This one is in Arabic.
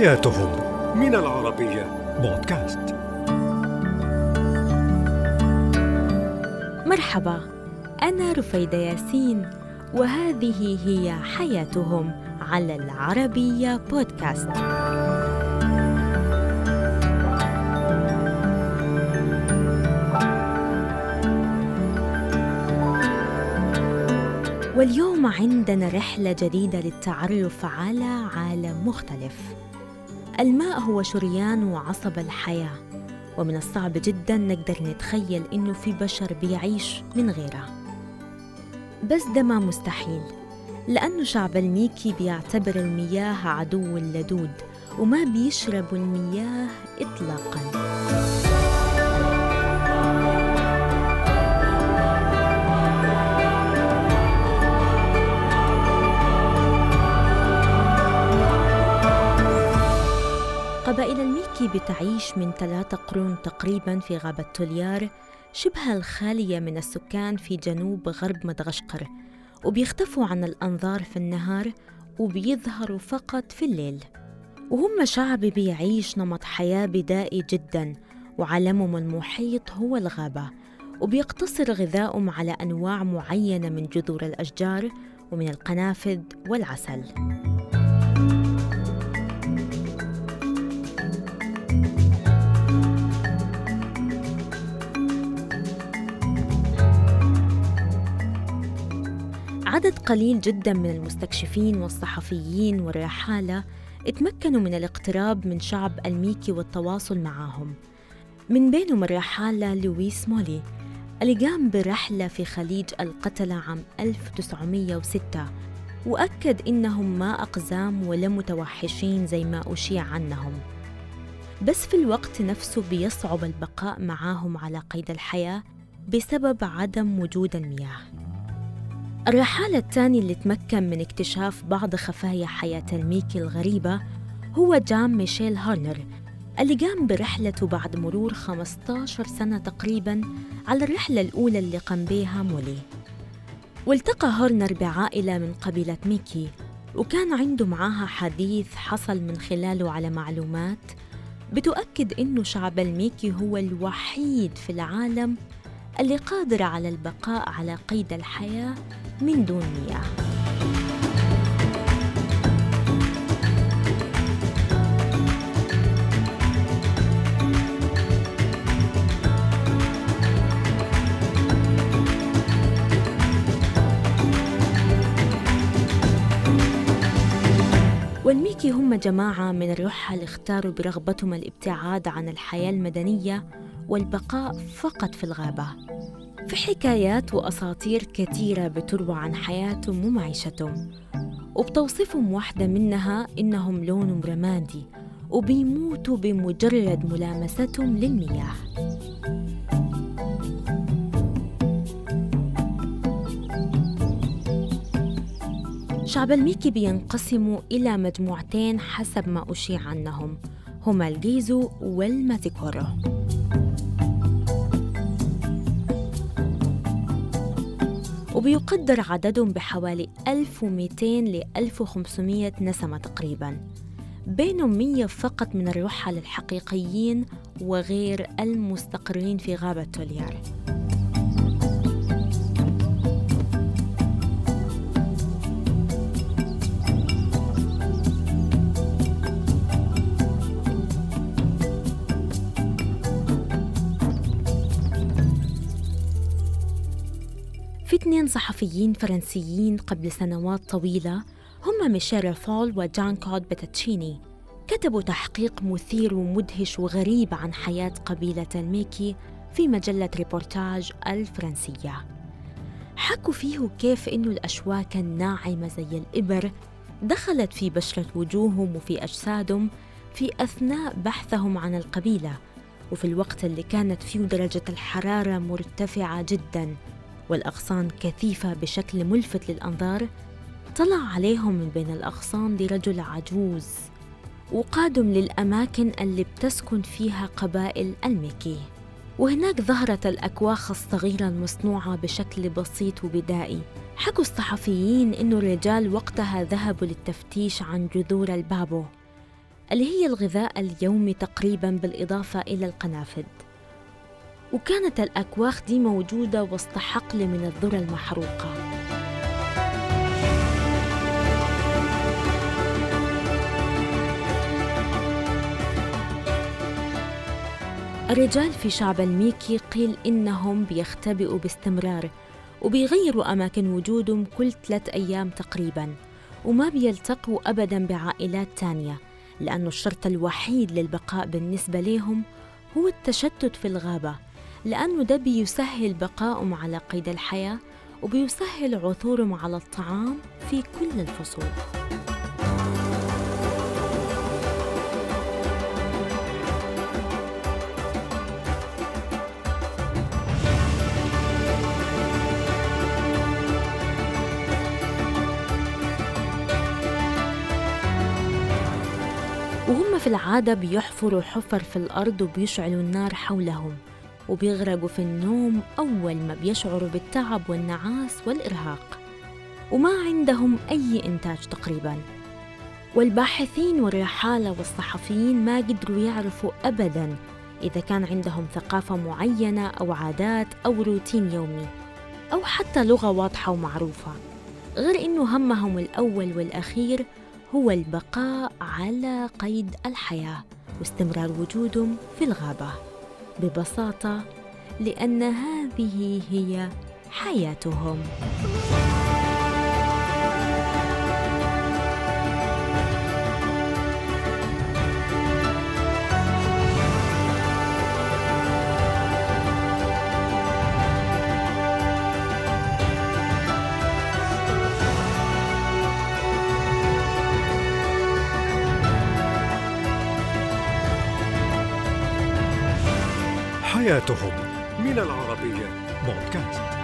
حياتهم من العربية. بودكاست. مرحبا أنا رفيدة ياسين وهذه هي حياتهم على العربية بودكاست. واليوم عندنا رحلة جديدة للتعرف على عالم مختلف. الماء هو شريان وعصب الحياة، ومن الصعب جدا نقدر نتخيل إنه في بشر بيعيش من غيره. بس ده ما مستحيل، لأنه شعب الميكي بيعتبر المياه عدو اللدود، وما بيشربوا المياه إطلاقاً. قبائل الميكي بتعيش من ثلاثة قرون تقريبا في غابة توليار شبه الخالية من السكان في جنوب غرب مدغشقر وبيختفوا عن الأنظار في النهار وبيظهروا فقط في الليل. وهم شعب بيعيش نمط حياة بدائي جدا وعالمهم المحيط هو الغابة وبيقتصر غذائهم على أنواع معينة من جذور الأشجار ومن القنافذ والعسل. قليل جدا من المستكشفين والصحفيين والرحالة اتمكنوا من الاقتراب من شعب الميكي والتواصل معهم. من بينهم الرحالة لويس مولي اللي قام برحلة في خليج القتلة عام 1906 وأكد إنهم ما أقزام ولا متوحشين زي ما أشيع عنهم. بس في الوقت نفسه بيصعب البقاء معاهم على قيد الحياة بسبب عدم وجود المياه. الرحالة الثاني اللي تمكن من اكتشاف بعض خفايا حياة الميكي الغريبة هو جام ميشيل هارنر اللي قام برحلته بعد مرور 15 سنة تقريباً على الرحلة الأولى اللي قام بها مولي. والتقى هارنر بعائلة من قبيلة ميكي وكان عنده معاها حديث حصل من خلاله على معلومات بتؤكد إنه شعب الميكي هو الوحيد في العالم اللي قادر على البقاء على قيد الحياة من دون مياه والميكي هم جماعة من الرحل اختاروا برغبتهم الابتعاد عن الحياة المدنية والبقاء فقط في الغابة. في حكايات وأساطير كثيرة بتروى عن حياتهم ومعيشتهم وبتوصفهم واحدة منها إنهم لونهم رمادي وبيموتوا بمجرد ملامستهم للمياه. شعب الميكي بينقسموا إلى مجموعتين حسب ما أشيع عنهم هما الجيزو والماتيكورو. وبيقدر عددهم بحوالي 1200 ل 1500 نسمة تقريباً بينهم 100 فقط من الرحل الحقيقيين وغير المستقرين في غابة توليار. في اثنين صحفيين فرنسيين قبل سنوات طويلة هم ميشيل فول وجان كلود بتاتشيني كتبوا تحقيق مثير ومدهش وغريب عن حياة قبيلة الميكي في مجلة ريبورتاج الفرنسية. حكوا فيه كيف إنه الأشواك الناعمة زي الإبر دخلت في بشرة وجوههم وفي أجسادهم في أثناء بحثهم عن القبيلة وفي الوقت اللي كانت فيه درجة الحرارة مرتفعة جداً. والأغصان كثيفة بشكل ملفت للأنظار طلع عليهم من بين الأغصان دي رجل عجوز وقادم للأماكن اللي بتسكن فيها قبائل الميكي وهناك ظهرت الأكواخ الصغيرة المصنوعة بشكل بسيط وبدائي. حكوا الصحفيين إنه الرجال وقتها ذهبوا للتفتيش عن جذور البابو اللي هي الغذاء اليومي تقريبا بالإضافة إلى القنافذ. وكانت الأكواخ دي موجودة وسط حقل من الذرة المحروقة. الرجال في شعب الميكي قيل إنهم بيختبئوا باستمرار وبيغيروا أماكن وجودهم كل ثلاث أيام تقريباً وما بيلتقوا أبداً بعائلات تانية لأنه الشرط الوحيد للبقاء بالنسبة لهم هو التشتت في الغابة لأنه ده بيسهل بقائهم على قيد الحياة وبيسهل عثورهم على الطعام في كل الفصول. وهم في العادة بيحفروا حفر في الأرض وبيشعلوا النار حولهم. وبيغرقوا في النوم أول ما بيشعروا بالتعب والنعاس والإرهاق. وما عندهم أي إنتاج تقريباً. والباحثين والرحالة والصحفيين ما قدروا يعرفوا أبداً إذا كان عندهم ثقافة معينة أو عادات أو روتين يومي أو حتى لغة واضحة ومعروفة. غير إنه همهم الأول والأخير هو البقاء على قيد الحياة واستمرار وجودهم في الغابة. ببساطة لأن هذه هي حياتهم. حياتهم من العربية بودكاست.